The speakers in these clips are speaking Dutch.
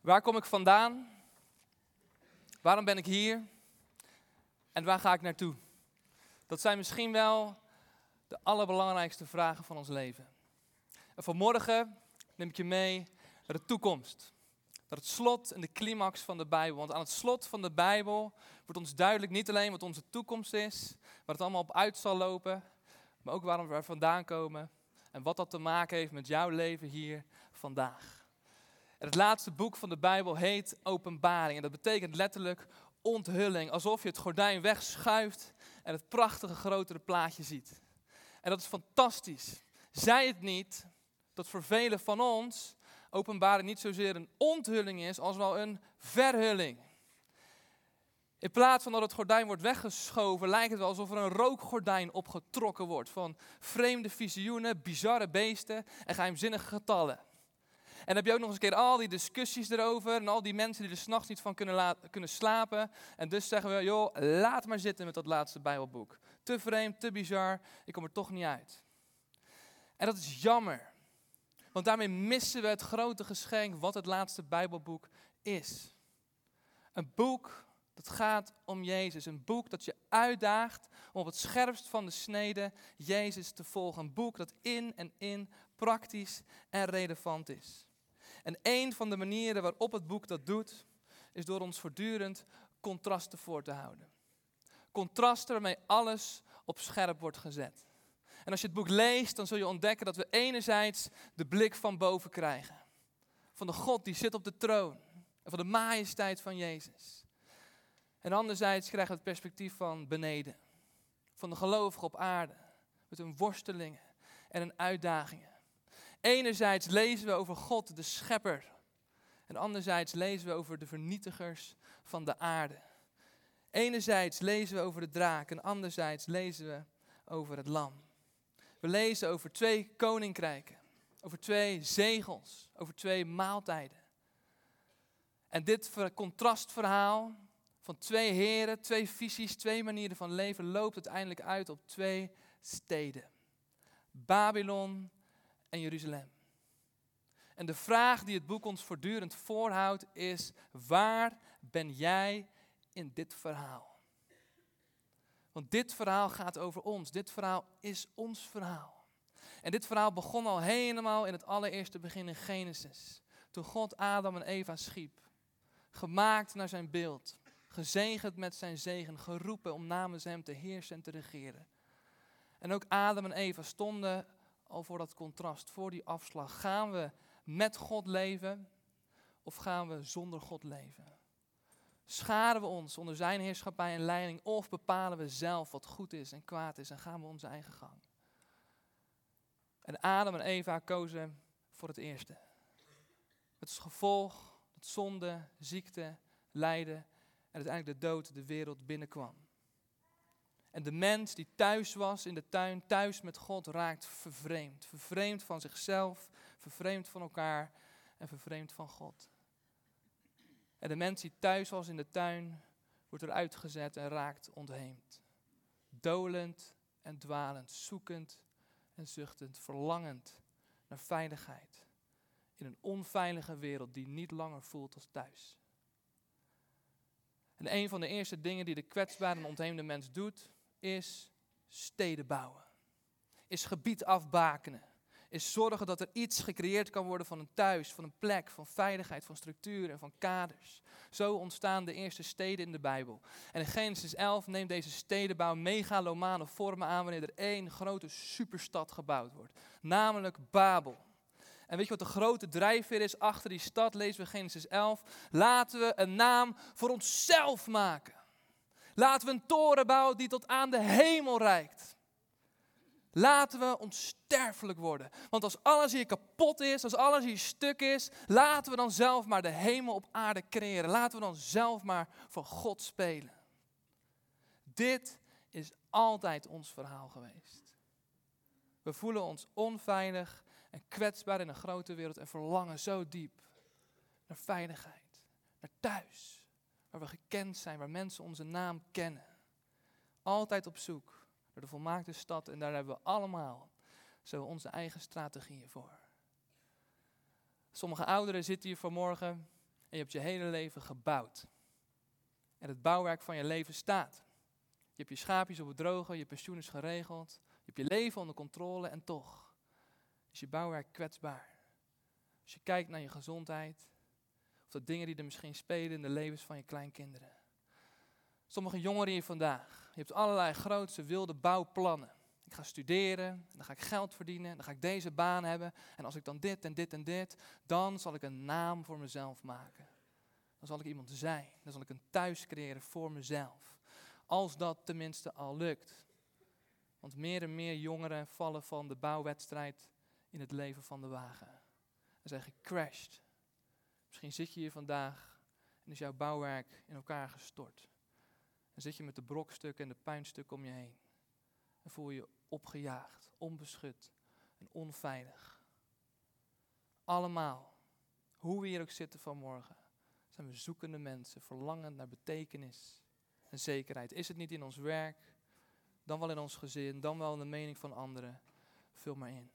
Waar kom ik vandaan? Waarom ben ik hier? En waar ga ik naartoe? Dat zijn misschien wel de allerbelangrijkste vragen van ons leven. En vanmorgen neem ik je mee naar de toekomst. Naar het slot en de climax van de Bijbel. Want aan het slot van de Bijbel wordt ons duidelijk niet alleen wat onze toekomst is, waar het allemaal op uit zal lopen, maar ook waarom we er vandaan komen en wat dat te maken heeft met jouw leven hier vandaag. Het laatste boek van de Bijbel heet Openbaring. En dat betekent letterlijk onthulling. Alsof je het gordijn wegschuift en het prachtige grotere plaatje ziet. En dat is fantastisch. Zij het niet dat voor velen van ons openbaring niet zozeer een onthulling is, als wel een verhulling. In plaats van dat het gordijn wordt weggeschoven, lijkt het wel alsof er een rookgordijn opgetrokken wordt van vreemde visioenen, bizarre beesten en geheimzinnige getallen. En heb je ook nog eens een keer al die discussies erover en al die mensen die er s'nachts niet van kunnen, kunnen slapen. En dus zeggen we, joh, laat maar zitten met dat laatste Bijbelboek. Te vreemd, te bizar, ik kom er toch niet uit. En dat is jammer, want daarmee missen we het grote geschenk wat het laatste Bijbelboek is. Een boek dat gaat om Jezus. Een boek dat je uitdaagt om op het scherpst van de snede Jezus te volgen. Een boek dat in en in praktisch en relevant is. En een van de manieren waarop het boek dat doet, is door ons voortdurend contrasten voor te houden. Contrasten waarmee alles op scherp wordt gezet. En als je het boek leest, dan zul je ontdekken dat we enerzijds de blik van boven krijgen. Van de God die zit op de troon. En van de majesteit van Jezus. En anderzijds krijgen we het perspectief van beneden. Van de gelovigen op aarde. Met hun worstelingen en hun uitdagingen. Enerzijds lezen we over God, de schepper. En anderzijds lezen we over de vernietigers van de aarde. Enerzijds lezen we over de draak en anderzijds lezen we over het lam. We lezen over twee koninkrijken, over twee zegels, over twee maaltijden. En dit contrastverhaal van twee heren, twee visies, twee manieren van leven loopt uiteindelijk uit op twee steden. Babylon en Jeruzalem. En de vraag die het boek ons voortdurend voorhoudt is, waar ben jij in dit verhaal? Want dit verhaal gaat over ons. Dit verhaal is ons verhaal. En dit verhaal begon al helemaal in het allereerste begin in Genesis. Toen God Adam en Eva schiep. Gemaakt naar zijn beeld. Gezegend met zijn zegen. Geroepen om namens hem te heersen en te regeren. En ook Adam en Eva stonden al voor dat contrast, voor die afslag. Gaan we met God leven of gaan we zonder God leven? Scharen we ons onder zijn heerschappij en leiding of bepalen we zelf wat goed is en kwaad is en gaan we onze eigen gang? En Adam en Eva kozen voor het eerste. Het gevolg dat zonde, ziekte, lijden en uiteindelijk de dood de wereld binnenkwam. En de mens die thuis was in de tuin, thuis met God, raakt vervreemd. Vervreemd van zichzelf, vervreemd van elkaar en vervreemd van God. En de mens die thuis was in de tuin, wordt eruit gezet en raakt ontheemd. Dolend en dwalend, zoekend en zuchtend, verlangend naar veiligheid. In een onveilige wereld die niet langer voelt als thuis. En een van de eerste dingen die de kwetsbare en ontheemde mens doet, is steden bouwen. Is gebied afbakenen. Is zorgen dat er iets gecreëerd kan worden van een thuis, van een plek, van veiligheid, van structuur en van kaders. Zo ontstaan de eerste steden in de Bijbel. En in Genesis 11 neemt deze stedenbouw megalomane vormen aan wanneer er één grote superstad gebouwd wordt. Namelijk Babel. En weet je wat de grote drijfveer is achter die stad? Lezen we Genesis 11. Laten we een naam voor onszelf maken. Laten we een toren bouwen die tot aan de hemel reikt. Laten we onsterfelijk worden. Want als alles hier kapot is, als alles hier stuk is, laten we dan zelf maar de hemel op aarde creëren. Laten we dan zelf maar voor God spelen. Dit is altijd ons verhaal geweest. We voelen ons onveilig en kwetsbaar in een grote wereld en verlangen zo diep naar veiligheid, naar thuis waar we gekend zijn, waar mensen onze naam kennen. Altijd op zoek naar de volmaakte stad en daar hebben we allemaal zo onze eigen strategieën voor. Sommige ouderen zitten hier vanmorgen En je hebt je hele leven gebouwd. En het bouwwerk van je leven staat. Je hebt je schaapjes op het droge, je pensioen is geregeld. Je hebt je leven onder controle en toch is je bouwwerk kwetsbaar. Als je kijkt naar je gezondheid, of de dingen die er misschien spelen in de levens van je kleinkinderen. Sommige jongeren hier vandaag, je hebt allerlei grootse wilde bouwplannen. Ik ga studeren, dan ga ik geld verdienen, dan ga ik deze baan hebben. En als ik dan dit en dit en dit, dan zal ik een naam voor mezelf maken. Dan zal ik iemand zijn. Dan zal ik een thuis creëren voor mezelf. Als dat tenminste al lukt. Want meer en meer jongeren vallen van de bouwwedstrijd in het leven van de wagen. En zijn gecrashed. Misschien zit je hier vandaag en is jouw bouwwerk in elkaar gestort. En zit je met de brokstukken en de puinstukken om je heen. En voel je opgejaagd, onbeschut en onveilig. Allemaal, hoe we hier ook zitten vanmorgen, zijn we zoekende mensen, verlangend naar betekenis en zekerheid. Is het niet in ons werk, dan wel in ons gezin, dan wel in de mening van anderen? Vul maar in.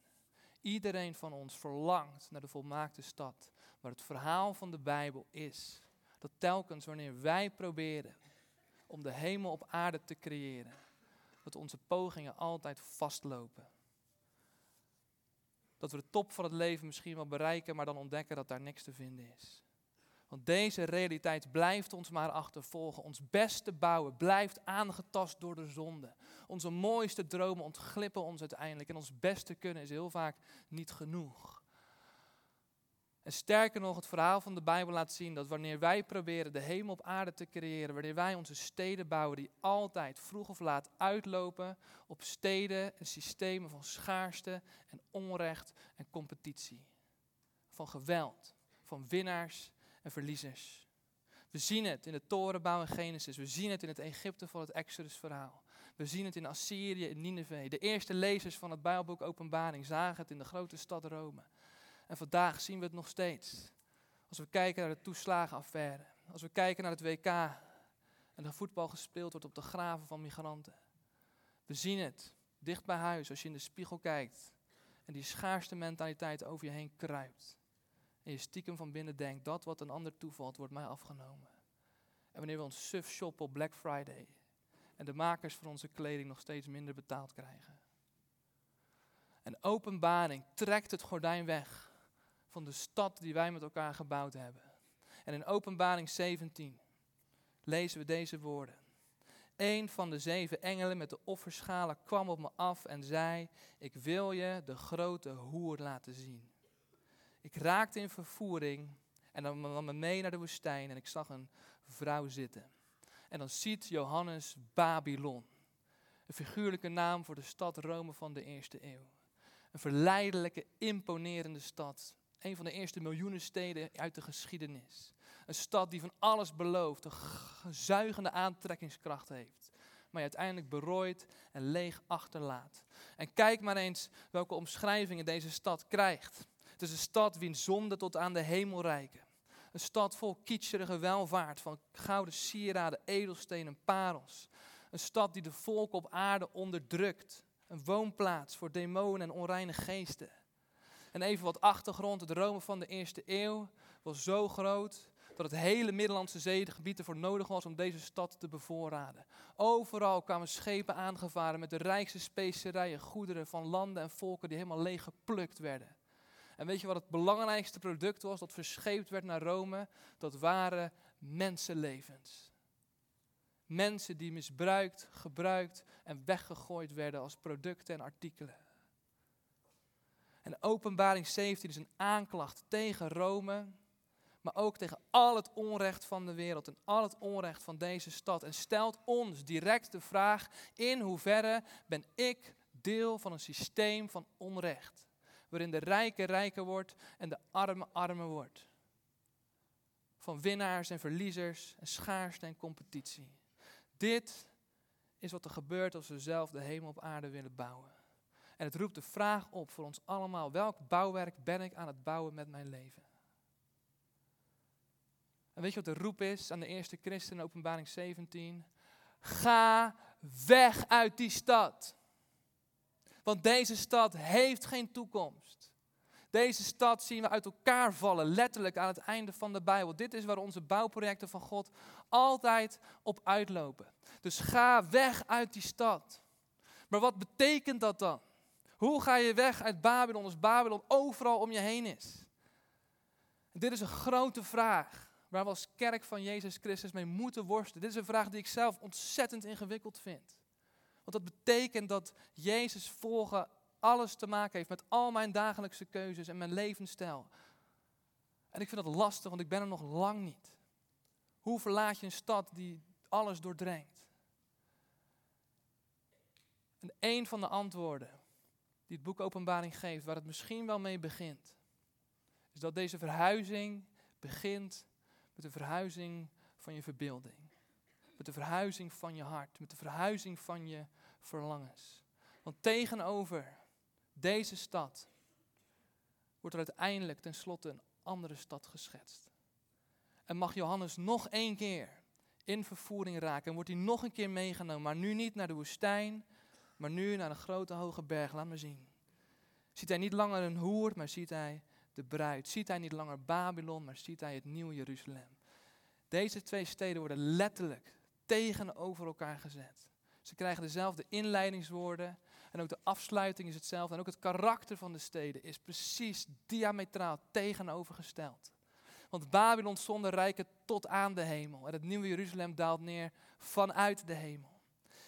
Iedereen van ons verlangt naar de volmaakte stad, waar het verhaal van de Bijbel is. Dat telkens wanneer wij proberen om de hemel op aarde te creëren, dat onze pogingen altijd vastlopen. Dat we de top van het leven misschien wel bereiken, maar dan ontdekken dat daar niks te vinden is. Want deze realiteit blijft ons maar achtervolgen. Ons beste bouwen blijft aangetast door de zonde. Onze mooiste dromen ontglippen ons uiteindelijk. En ons beste kunnen is heel vaak niet genoeg. En sterker nog, het verhaal van de Bijbel laat zien dat wanneer wij proberen de hemel op aarde te creëren, wanneer wij onze steden bouwen die altijd vroeg of laat uitlopen op steden en systemen van schaarste en onrecht en competitie. Van geweld, van winnaars en verliezers. We zien het in de torenbouw in Genesis, we zien het in het Egypte van het Exodus-verhaal. We zien het in Assyrië, in Nineveh. De eerste lezers van het Bijbelboek Openbaring zagen het in de grote stad Rome. En vandaag zien we het nog steeds. Als we kijken naar de toeslagenaffaire. Als we kijken naar het WK. En de voetbal gespeeld wordt op de graven van migranten. We zien het dicht bij huis als je in de spiegel kijkt. En die schaarste mentaliteit over je heen kruipt. En je stiekem van binnen denkt, dat wat een ander toevalt, wordt mij afgenomen. En wanneer we ons suf shoppen op Black Friday. En de makers van onze kleding nog steeds minder betaald krijgen. En openbaring trekt het gordijn weg van de stad die wij met elkaar gebouwd hebben. En in Openbaring 17 lezen we deze woorden. Een van de zeven engelen met de offerschalen kwam op me af en zei: Ik wil je de grote hoer laten zien. Ik raakte in vervoering en dan nam me mee naar de woestijn en ik zag een vrouw zitten. En dan ziet Johannes Babylon, een figuurlijke naam voor de stad Rome van de eerste eeuw. Een verleidelijke, imponerende stad een van de eerste miljoenen steden uit de geschiedenis. Een stad die van alles belooft, een zuigende aantrekkingskracht heeft. Maar je uiteindelijk berooid en leeg achterlaat. En kijk maar eens welke omschrijvingen deze stad krijgt. Het is een stad wiens zonde tot aan de hemel reiken. Een stad vol kitscherige welvaart van gouden sieraden, edelstenen, parels. Een stad die de volken op aarde onderdrukt. Een woonplaats voor demonen en onreine geesten. En even wat achtergrond. Het Rome van de eerste eeuw was zo groot dat het hele Middellandse zeegebied ervoor nodig was om deze stad te bevoorraden. Overal kwamen schepen aangevaren met de rijkste specerijen, goederen van landen en volken die helemaal leeg geplukt werden. En weet je wat het belangrijkste product was dat verscheept werd naar Rome? Dat waren mensenlevens. Mensen die misbruikt, gebruikt en weggegooid werden als producten en artikelen. En openbaring 17 is een aanklacht tegen Rome, maar ook tegen al het onrecht van de wereld en al het onrecht van deze stad. En stelt ons direct de vraag, in hoeverre ben ik deel van een systeem van onrecht, waarin de rijke rijker wordt en de arme armer wordt. Van winnaars en verliezers en schaarste en competitie. Dit is wat er gebeurt als we zelf de hemel op aarde willen bouwen. En het roept de vraag op voor ons allemaal: welk bouwwerk ben ik aan het bouwen met mijn leven? En weet je wat de roep is aan de eerste christen in openbaring 17? Ga weg uit die stad. Want deze stad heeft geen toekomst. Deze stad zien we uit elkaar vallen, letterlijk aan het einde van de Bijbel. Dit is waar onze bouwprojecten van God altijd op uitlopen. Dus ga weg uit die stad. Maar wat betekent dat dan? Hoe ga je weg uit Babylon als Babylon overal om je heen is? dit is een grote vraag waar we als kerk van Jezus Christus mee moeten worstelen. Dit is een vraag die ik zelf ontzettend ingewikkeld vind. Want dat betekent dat Jezus volgen alles te maken heeft met al mijn dagelijkse keuzes en mijn levensstijl. En ik vind dat lastig, want ik ben er nog lang niet. Hoe verlaat je een stad die alles doordrenkt? En een van de antwoorden die het boek Openbaring geeft, waar het misschien wel mee begint, is dat deze verhuizing begint met de verhuizing van je verbeelding. Met de verhuizing van je hart, met de verhuizing van je verlangens. Want tegenover deze stad wordt er uiteindelijk tenslotte een andere stad geschetst. En mag Johannes nog één keer in vervoering raken en wordt hij nog een keer meegenomen, maar nu niet naar de woestijn, maar nu naar een grote hoge berg. Laat me zien. Ziet hij niet langer een hoer, maar ziet hij de bruid. Ziet hij niet langer Babylon, maar ziet hij het nieuwe Jeruzalem. Deze twee steden worden letterlijk tegenover elkaar gezet. Ze krijgen dezelfde inleidingswoorden en ook de afsluiting is hetzelfde. En ook het karakter van de steden is precies diametraal tegenovergesteld. Want Babylon zonder rijken tot aan de hemel. En het nieuwe Jeruzalem daalt neer vanuit de hemel.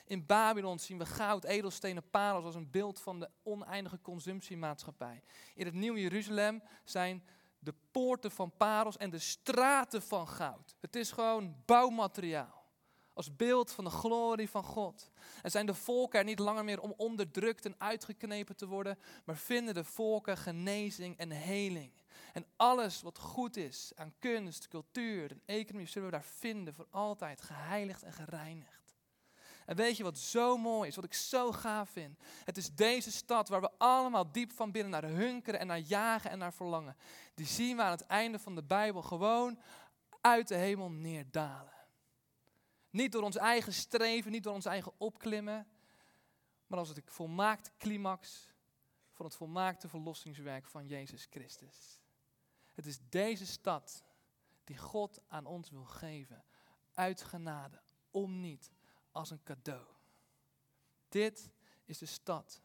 In Babylon zien we goud, edelstenen, parels als een beeld van de oneindige consumptiemaatschappij. In het nieuwe Jeruzalem zijn de poorten van parels en de straten van goud. Het is gewoon bouwmateriaal. Als beeld van de glorie van God. En zijn de volken er niet langer meer om onderdrukt en uitgeknepen te worden, maar vinden de volken genezing en heling. En alles wat goed is aan kunst, cultuur en economie zullen we daar vinden voor altijd geheiligd en gereinigd. En weet je wat zo mooi is, wat ik zo gaaf vind? Het is deze stad waar we allemaal diep van binnen naar hunkeren en naar jagen en naar verlangen. Die zien we aan het einde van de Bijbel gewoon uit de hemel neerdalen. Niet door ons eigen streven, niet door ons eigen opklimmen, maar als het volmaakte climax van het volmaakte verlossingswerk van Jezus Christus. Het is deze stad die God aan ons wil geven, uit genade, om niet, als een cadeau. Dit is de stad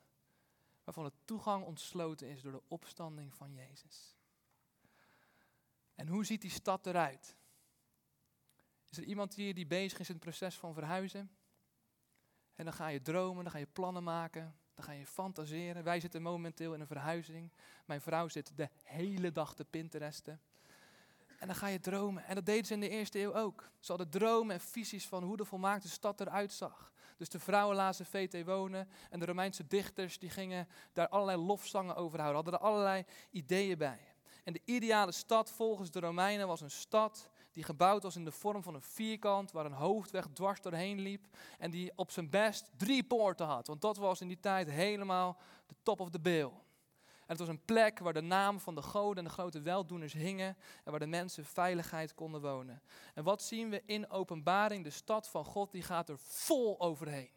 waarvan de toegang ontsloten is door de opstanding van Jezus. En hoe ziet die stad eruit? Is er iemand hier die bezig is in het proces van verhuizen? En dan ga je dromen, dan ga je plannen maken, dan ga je fantaseren. Wij zitten momenteel in een verhuizing. Mijn vrouw zit de hele dag te pinteresten. En dan ga je dromen. En dat deden ze in de eerste eeuw ook. Ze hadden dromen en visies van hoe de volmaakte stad eruit zag. Dus de vrouwen lazen VT wonen en de Romeinse dichters die gingen daar allerlei lofzangen over houden. Hadden er allerlei ideeën bij. En de ideale stad volgens de Romeinen was een stad die gebouwd was in de vorm van een vierkant, waar een hoofdweg dwars doorheen liep en die op zijn best drie poorten had. Want dat was in die tijd helemaal de top of the bill. Het was een plek waar de naam van de goden en de grote weldoeners hingen en waar de mensen veiligheid konden wonen. En wat zien we in openbaring? De stad van God die gaat er vol overheen.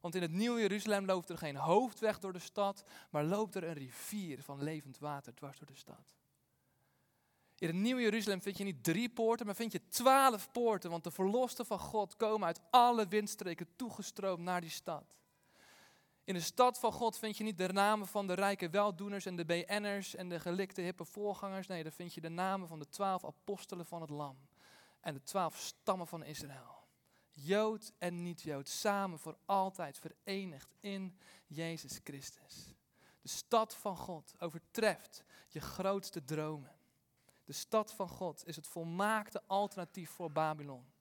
Want in het nieuwe Jeruzalem loopt er geen hoofdweg door de stad, maar loopt er een rivier van levend water dwars door de stad. In het Nieuwe Jeruzalem vind je niet drie poorten, maar vind je twaalf poorten. Want de verlosten van God komen uit alle windstreken toegestroomd naar die stad. In de stad van God vind je niet de namen van de rijke weldoeners en de BN'ers en de gelikte hippe voorgangers. Nee, daar vind je de namen van de twaalf apostelen van het Lam. En de twaalf stammen van Israël. Jood en niet-Jood, samen voor altijd verenigd in Jezus Christus. De stad van God overtreft je grootste dromen. De stad van God is het volmaakte alternatief voor Babylon.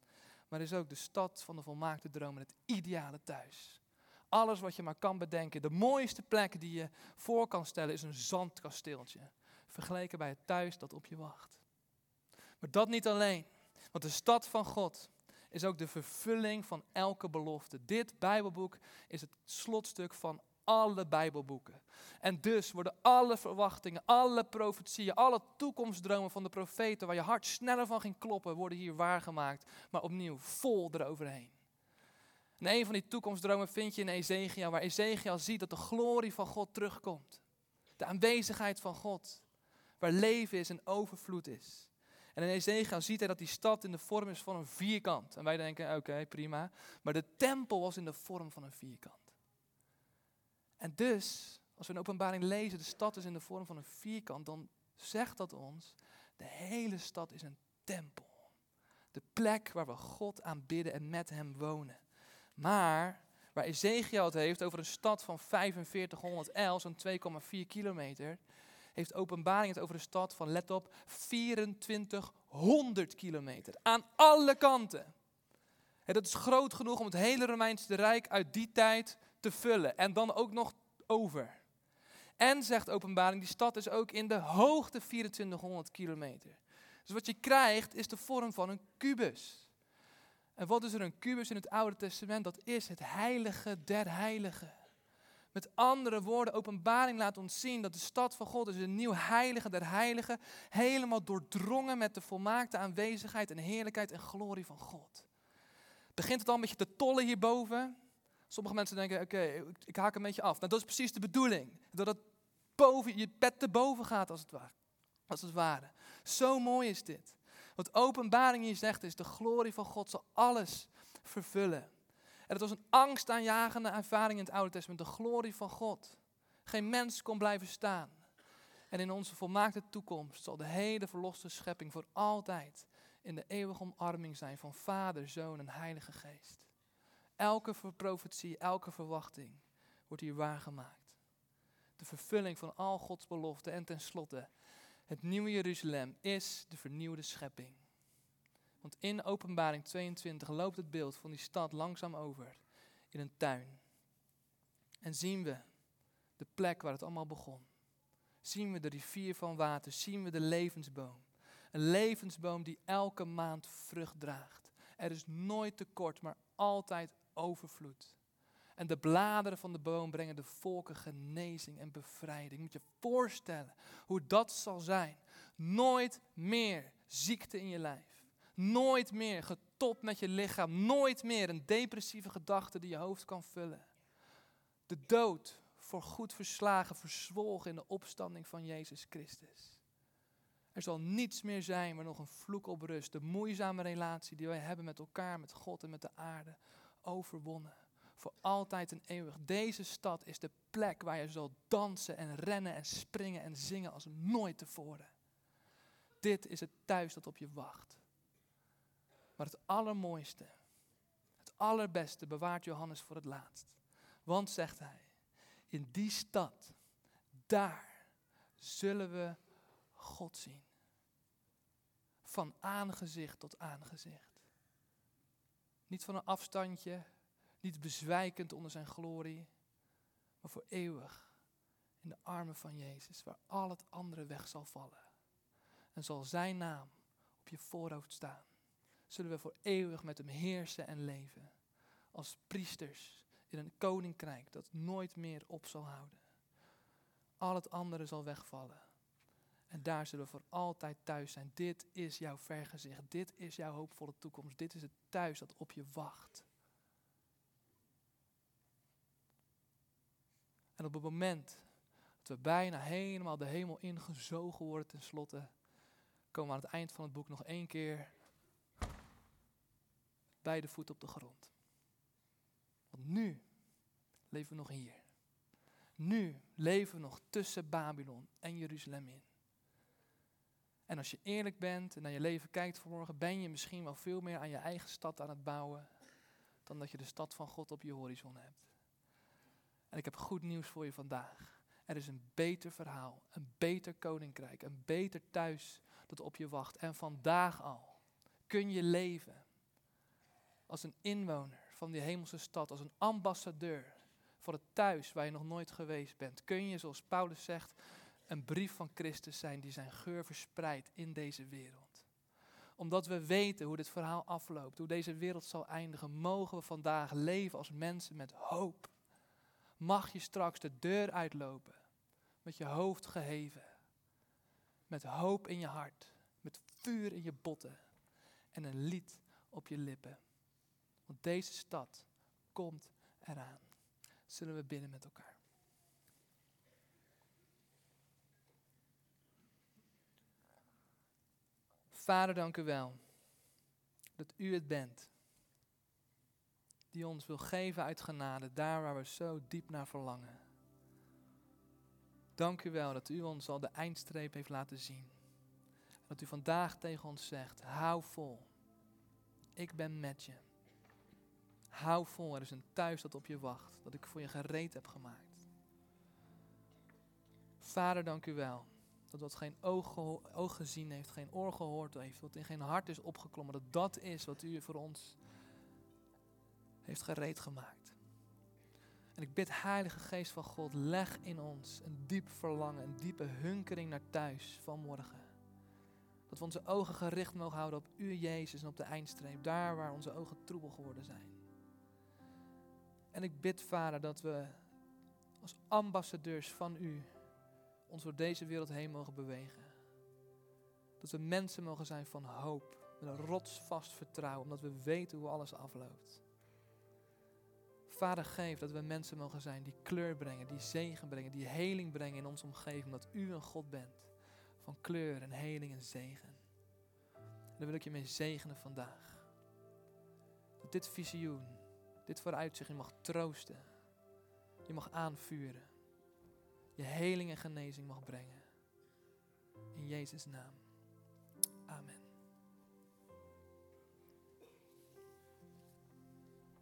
Maar is ook de stad van de volmaakte dromen, het ideale thuis. Alles wat je maar kan bedenken. De mooiste plek die je voor kan stellen is een zandkasteeltje. Vergeleken bij het thuis dat op je wacht. Maar dat niet alleen. Want de stad van God is ook de vervulling van elke belofte. Dit Bijbelboek is het slotstuk van alle Bijbelboeken. En dus worden alle verwachtingen, alle profetieën, alle toekomstdromen van de profeten, waar je hart sneller van ging kloppen, worden hier waargemaakt, maar opnieuw vol eroverheen. En een van die toekomstdromen vind je in Ezekiel, waar Ezekiel ziet dat de glorie van God terugkomt. De aanwezigheid van God. Waar leven is en overvloed is. En in Ezekiel ziet hij dat die stad in de vorm is van een vierkant. En wij denken, oké, prima. Maar de tempel was in de vorm van een vierkant. En dus, als we een openbaring lezen, de stad is in de vorm van een vierkant, dan zegt dat ons, de hele stad is een tempel. De plek waar we God aanbidden en met hem wonen. Maar waar Ezekiel het heeft over een stad van 4500 el, zo'n 2,4 kilometer, heeft openbaring het over een stad van, let op, 2400 kilometer. Aan alle kanten. En dat is groot genoeg om het hele Romeinse Rijk uit die tijd te vullen. En dan ook nog over. En zegt openbaring, die stad is ook in de hoogte 2400 kilometer. Dus wat je krijgt is de vorm van een kubus. En wat is er een kubus in het Oude Testament? Dat is het heilige der heiligen. Met andere woorden, openbaring laat ons zien dat de stad van God is een nieuw heilige der heiligen. Helemaal doordrongen met de volmaakte aanwezigheid en heerlijkheid en glorie van God. Begint het al een beetje te tollen hierboven? Sommige mensen denken, oké, ik, haak een beetje af. Nou, dat is precies de bedoeling. Dat het boven, je pet te boven gaat als het ware. Als het ware. Zo mooi is dit. Wat openbaring hier zegt is, de glorie van God zal alles vervullen. En het was een angstaanjagende ervaring in het Oude Testament, de glorie van God. Geen mens kon blijven staan. En in onze volmaakte toekomst zal de hele verloste schepping voor altijd in de eeuwige omarming zijn van Vader, Zoon en Heilige Geest. Elke profetie, elke verwachting wordt hier waargemaakt. De vervulling van al Gods beloften en tenslotte het nieuwe Jeruzalem is de vernieuwde schepping. Want in Openbaring 22 loopt het beeld van die stad langzaam over in een tuin. En zien we de plek waar het allemaal begon. Zien we de rivier van water, zien we de levensboom. Een levensboom die elke maand vrucht draagt. Er is nooit tekort, maar altijd overvloed. En de bladeren van de boom brengen de volken genezing en bevrijding. Moet je voorstellen hoe dat zal zijn. Nooit meer ziekte in je lijf. Nooit meer getopt met je lichaam. Nooit meer een depressieve gedachte die je hoofd kan vullen. De dood voor goed verslagen, verzwolgen in de opstanding van Jezus Christus. Er zal niets meer zijn waar nog een vloek op rust. De moeizame relatie die wij hebben met elkaar, met God en met de aarde, overwonnen voor altijd en eeuwig. Deze stad is de plek waar je zal dansen en rennen en springen en zingen als nooit tevoren. Dit is het thuis dat op je wacht. Maar het allermooiste, het allerbeste bewaart Johannes voor het laatst. Want, zegt hij, in die stad, daar zullen we God zien. Van aangezicht tot aangezicht. Niet van een afstandje, niet bezwijkend onder zijn glorie, maar voor eeuwig in de armen van Jezus, waar al het andere weg zal vallen. En zal zijn naam op je voorhoofd staan. Zullen we voor eeuwig met hem heersen en leven. Als priesters in een koninkrijk dat nooit meer op zal houden. Al het andere zal wegvallen. En daar zullen we voor altijd thuis zijn. Dit is jouw vergezicht. Dit is jouw hoopvolle toekomst. Dit is het thuis dat op je wacht. En op het moment dat we bijna helemaal de hemel ingezogen worden tenslotte, komen we aan het eind van het boek nog één keer beide voeten op de grond. Want nu leven we nog hier. Nu leven we nog tussen Babylon en Jeruzalem in. En als je eerlijk bent en naar je leven kijkt vanmorgen, ben je misschien wel veel meer aan je eigen stad aan het bouwen dan dat je de stad van God op je horizon hebt. En ik heb goed nieuws voor je vandaag. Er is een beter verhaal, een beter koninkrijk, een beter thuis dat op je wacht. En vandaag al kun je leven als een inwoner van die hemelse stad, als een ambassadeur voor het thuis waar je nog nooit geweest bent. Kun je, zoals Paulus zegt, een brief van Christus zijn die zijn geur verspreidt in deze wereld. Omdat we weten hoe dit verhaal afloopt, hoe deze wereld zal eindigen, mogen we vandaag leven als mensen met hoop mag je straks de deur uitlopen met je hoofd geheven, met hoop in je hart, met vuur in je botten en een lied op je lippen. Want deze stad komt eraan. Zullen we binnen met elkaar. Vader, dank u wel dat u het bent die ons wil geven uit genade, daar waar we zo diep naar verlangen. Dank u wel dat u ons al de eindstreep heeft laten zien. Dat u vandaag tegen ons zegt, hou vol. Ik ben met je. Hou vol, er is een thuis dat op je wacht, dat ik voor je gereed heb gemaakt. Vader, dank u wel dat wat geen oog, oog gezien heeft, geen oor gehoord heeft, wat in geen hart is opgeklommen, dat dat is wat u voor ons heeft gereed gemaakt. En ik bid, Heilige Geest van God, leg in ons een diep verlangen, een diepe hunkering naar thuis vanmorgen. Dat we onze ogen gericht mogen houden op U, Jezus, en op de eindstreep, daar waar onze ogen troebel geworden zijn. En ik bid, Vader, dat we als ambassadeurs van U ons door deze wereld heen mogen bewegen. Dat we mensen mogen zijn van hoop, met een rotsvast vertrouwen, omdat we weten hoe alles afloopt. Vader, geef dat we mensen mogen zijn die kleur brengen, die zegen brengen, die heling brengen in onze omgeving, omdat U een God bent van kleur en heling en zegen. En daar wil ik je mee zegenen vandaag. Dat dit visioen, dit vooruitzicht je mag troosten, je mag aanvuren, je heling en genezing mag brengen. In Jezus' naam.